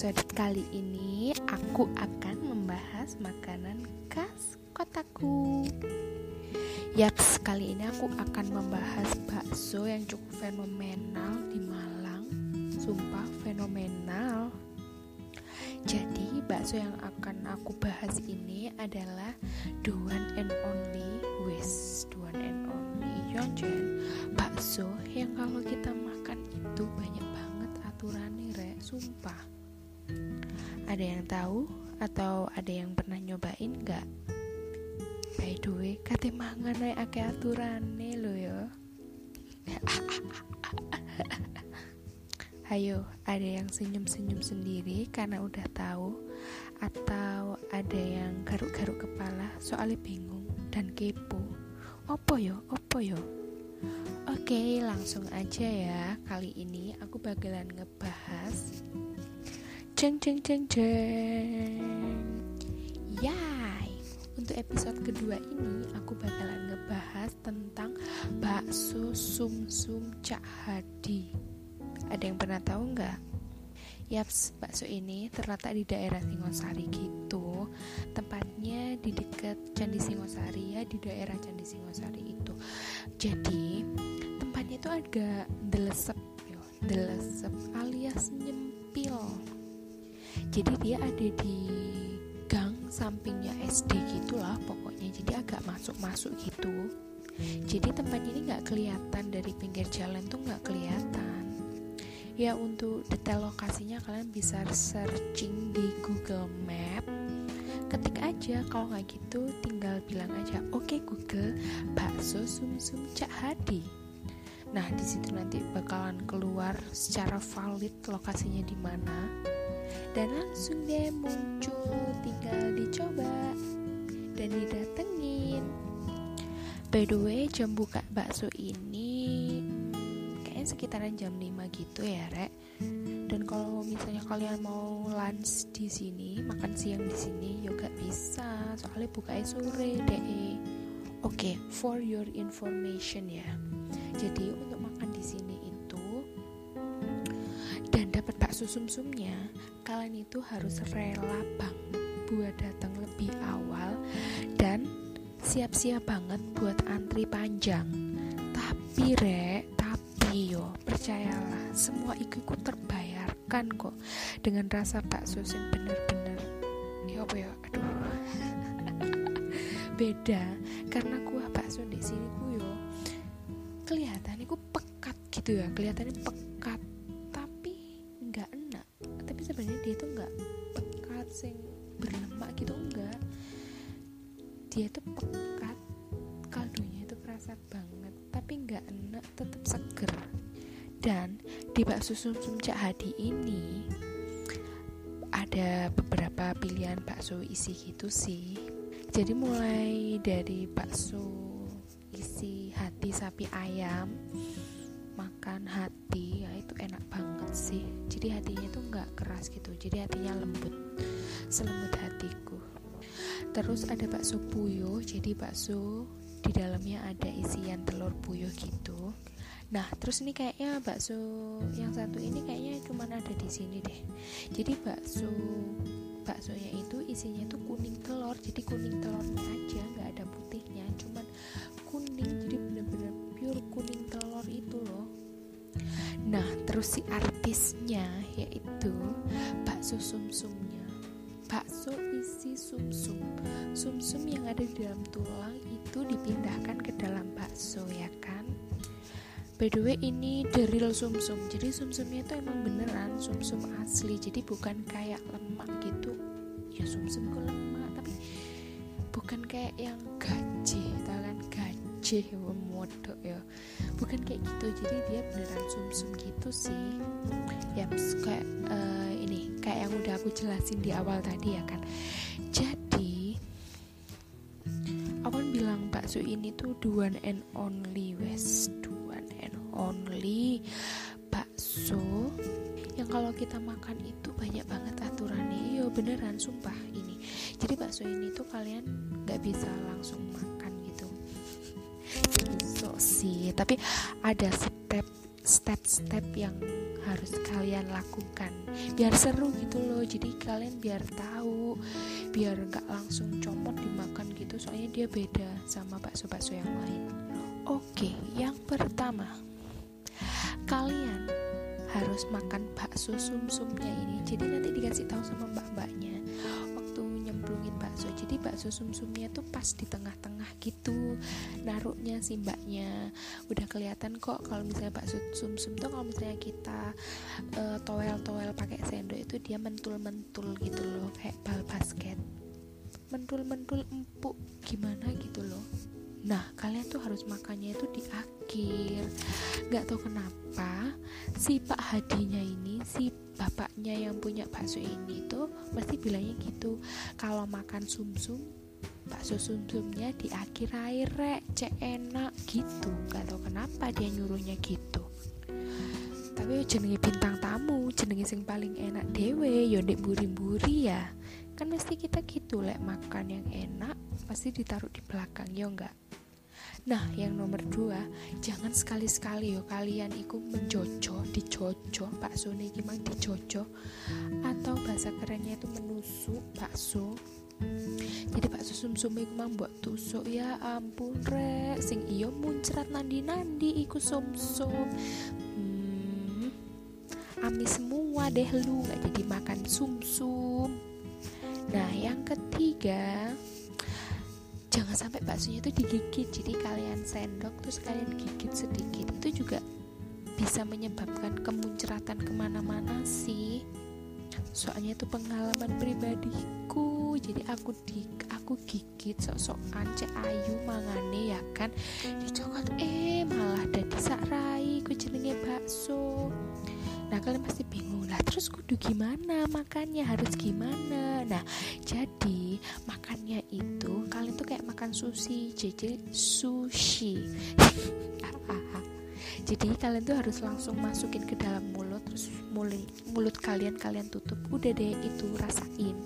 episode kali ini aku akan membahas makanan khas kotaku. Yaps, kali ini aku akan membahas bakso yang cukup fenomenal di Malang. Sumpah fenomenal. Jadi, bakso yang akan aku bahas ini adalah the one and only wis, the one and only Yonjen. Bakso yang kalau kita makan itu banyak banget aturannya, rek, sumpah. Ada yang tahu atau ada yang pernah nyobain nggak? By the way, kate mangan ae akeh aturane lho ya. Ayo, ada yang senyum-senyum sendiri karena udah tahu atau ada yang garuk-garuk kepala soalnya bingung dan kepo. Opo yo? Opo yo? Oke, langsung aja ya. Kali ini aku bakalan ngebahas Jeng jeng jeng jeng. Yay. Untuk episode kedua ini aku bakalan ngebahas tentang bakso sumsum Cak Hadi. Ada yang pernah tahu nggak? Yaps, bakso ini terletak di daerah Singosari gitu. Tempatnya di dekat Candi Singosari ya, di daerah Candi Singosari itu. Jadi, tempatnya itu agak delesep delesep alias nyempil. Jadi dia ada di gang sampingnya SD gitulah pokoknya. Jadi agak masuk-masuk gitu. Jadi tempatnya ini nggak kelihatan dari pinggir jalan tuh nggak kelihatan ya untuk detail lokasinya kalian bisa searching di Google Map ketik aja kalau nggak gitu tinggal bilang aja oke okay, Google bakso sumsum Cak Hadi nah di situ nanti bakalan keluar secara valid lokasinya di mana dan langsung deh muncul tinggal dicoba dan didatengin. By the way jam buka bakso ini kayaknya sekitaran jam 5 gitu ya rek dan kalau misalnya kalian mau lunch di sini makan siang di sini juga bisa. Soalnya bukanya sore deh oke okay, for your information ya. Jadi untuk makan di sini itu bakso sumsumnya kalian itu harus rela banget buat datang lebih awal dan siap-siap banget buat antri panjang. Tapi rek Iyo, percayalah, semua iku terbayarkan kok dengan rasa bakso yang bener-bener. Ya apa ya, aduh. Beda karena kuah bakso di sini ku yo kelihatan ku pekat gitu ya kelihatannya pekat sing berlemak gitu enggak. Dia tuh pekat kaldunya itu kerasa banget tapi nggak enak tetap seger. Dan di bakso sumsum Cak Hadi ini ada beberapa pilihan bakso isi gitu sih. Jadi mulai dari bakso isi hati sapi ayam makan hati ya itu enak banget sih jadi hatinya tuh nggak keras gitu. Jadi hatinya lembut selembut hatiku. Terus ada bakso puyuh jadi bakso di dalamnya ada isian telur puyuh gitu. Nah terus ini kayaknya bakso yang satu ini kayaknya cuma ada di sini deh. Jadi bakso baksonya itu isinya tuh kuning telur. Jadi kuning telurnya aja nggak ada putihnya. Cuman kuning jadi bener-bener pure kuning telur itu loh. Nah terus si artisnya yaitu bakso sumsumnya. Bakso isi sumsum. Sumsum yang ada di dalam tulang itu dipindahkan ke dalam bakso ya kan? By the way ini real sumsum. Jadi sumsumnya itu emang beneran sumsum asli. Jadi bukan kayak lemak gitu. Ya sumsum kok lemak tapi bukan kayak yang kan gaji modok ya. Bukan kayak gitu jadi dia beneran sumsum gitu sih. Ya kayak uh, ini kayak yang udah aku jelasin di awal tadi ya kan. Jadi aku bilang bakso ini tuh the one and only wes the one and only bakso yang kalau kita makan itu banyak banget aturannya. Yo beneran sumpah ini. Jadi bakso ini tuh kalian nggak bisa langsung makan sih tapi ada step step-step yang harus kalian lakukan. Biar seru gitu loh jadi kalian biar tahu biar nggak langsung comot dimakan gitu soalnya dia beda sama bakso-bakso yang lain. Oke yang pertama kalian harus makan bakso sumsumnya ini. Jadi nanti dikasih tahu sama mbak-mbaknya nyemplungin bakso. Jadi bakso sumsumnya tuh pas di tengah-tengah gitu. Naruhnya si mbaknya. Udah kelihatan kok kalau misalnya bakso sumsum tuh kalau misalnya kita uh, toel-toel pakai sendok itu dia mentul-mentul gitu loh kayak bal basket. Mentul-mentul empuk. Gimana gitu loh Nah, kalian tuh harus makannya itu di akhir. Gak tau kenapa si Pak Hadinya ini, si bapaknya yang punya bakso ini tuh mesti bilangnya gitu. Kalau makan sumsum, bakso sumsumnya di akhir air rek, cek enak gitu. Gak tau kenapa dia nyuruhnya gitu. Tapi jenenge bintang tamu, jenenge sing paling enak dewe, yondek buri-buri ya. Kan mesti kita gitu lek makan yang enak pasti ditaruh di belakang ya enggak Nah, yang nomor dua, jangan sekali-sekali yo kalian ikut menjojo, dijojo, bakso nih gimana dijojo, atau bahasa kerennya itu menusuk bakso. Jadi bakso sumsum iku mang buat tusuk ya ampun rek, sing iyo muncrat nandi-nandi iku sumsum. Hmm, amis semua deh lu nggak jadi makan sumsum. Nah, yang ketiga, jangan sampai baksonya itu digigit. Jadi kalian sendok terus kalian gigit sedikit. Itu juga bisa menyebabkan kemuncratan ke mana-mana sih. Soalnya itu pengalaman pribadiku. Jadi aku di aku gigit sok-sokan cek ayu mangane ya kan. Dicokot eh malah dadi sak rai. Ku bakso nah kalian pasti bingung lah terus kudu gimana? Makannya harus gimana? Nah jadi makannya itu kalian tuh kayak makan sushi jadi sushi. Jadi kalian tuh harus langsung masukin ke dalam mulut terus mulut mulut kalian kalian tutup. Udah deh itu rasain.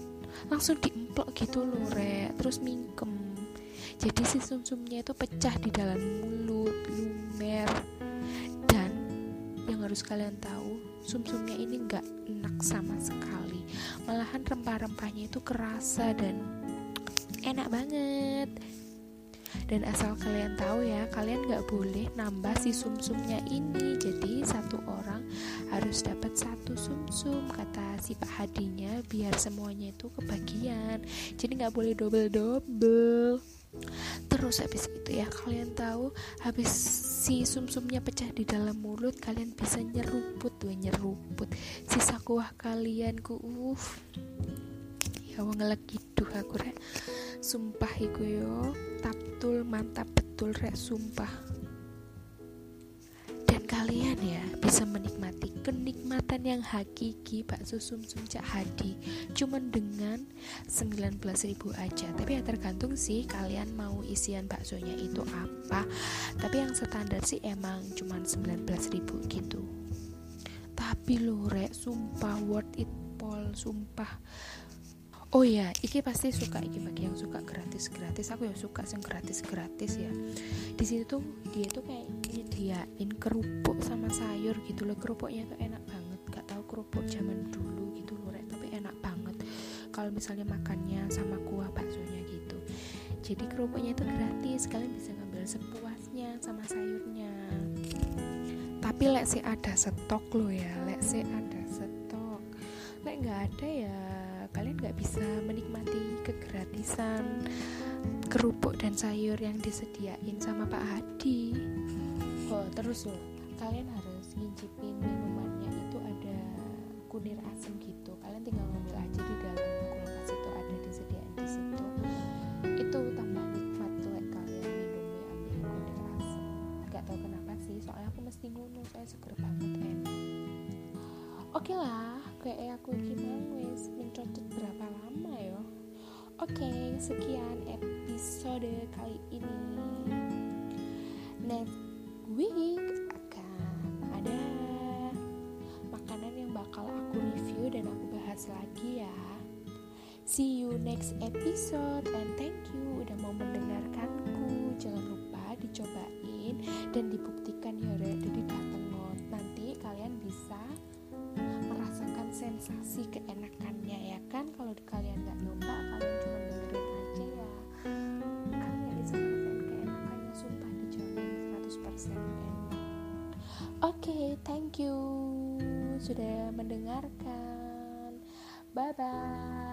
Langsung diemplok gitu loh re terus mingkem. Jadi si sumsumnya itu pecah di dalam mulut lumer harus kalian tahu sumsumnya ini nggak enak sama sekali. Malahan rempah-rempahnya itu kerasa dan enak banget. Dan asal kalian tahu ya kalian nggak boleh nambah si sumsumnya ini. Jadi satu orang harus dapat satu sumsum kata si pak hadinya biar semuanya itu kebagian. Jadi nggak boleh double double terus habis itu ya kalian tahu habis si sumsumnya pecah di dalam mulut kalian bisa nyeruput tuh nyeruput. Sisa kuah kalian ku uh ya wong gitu aku rek. Sumpah iku yo taptul mantap betul rek sumpah kalian ya bisa menikmati kenikmatan yang hakiki bakso sumsum Cak Hadi. Cuman dengan 19.000 aja. Tapi ya tergantung sih kalian mau isian baksonya itu apa. Tapi yang standar sih emang cuman 19.000 gitu. Tapi lo rek sumpah worth it pol. Sumpah oh ya iki pasti suka iki bagi yang suka gratis gratis aku ya suka sih gratis gratis ya. Di situ tuh dia tuh kayak nyediain kerupuk sama sayur gitu loh. Kerupuknya tuh enak banget. Gak tahu kerupuk zaman dulu gitu loh rek. Tapi enak banget. Kalau misalnya makannya sama kuah baksonya gitu. Jadi kerupuknya itu gratis. Kalian bisa ngambil sepuasnya sama sayurnya. Tapi lek sih ada stok lo ya. Lek sih ada stok. Lek nggak ada ya nggak bisa menikmati kegratisan kerupuk dan sayur yang disediain sama Pak Hadi. Oh terus loh kalian harus ngincipin minumannya itu ada kunir asam gitu. Kalian tinggal ngambil aja di dalam kulkas itu ada disediain di situ. Itu tambah nikmat tuh kalian minumnya ambil kunir asam nggak tahu kenapa sih soalnya aku mesti ngono saya seger banget enak. Oke okay lah kayak aku gimana? Wes mencocok berapa lama ya? Oke okay, sekian episode kali ini. Next week akan ada makanan yang bakal aku review dan aku bahas lagi ya. See you next episode and thank you udah mau mendengarkanku. Jangan lupa dicobain dan dibuktikan ya jadi datang sensasi keenakannya ya kan? Kalau kalian nggak nyoba kalian cuma dengerin aja ya. Kalian nggak bisa ngerasain keenakannya sumpah dijamin 100% enak oke okay, thank you sudah mendengarkan. Bye bye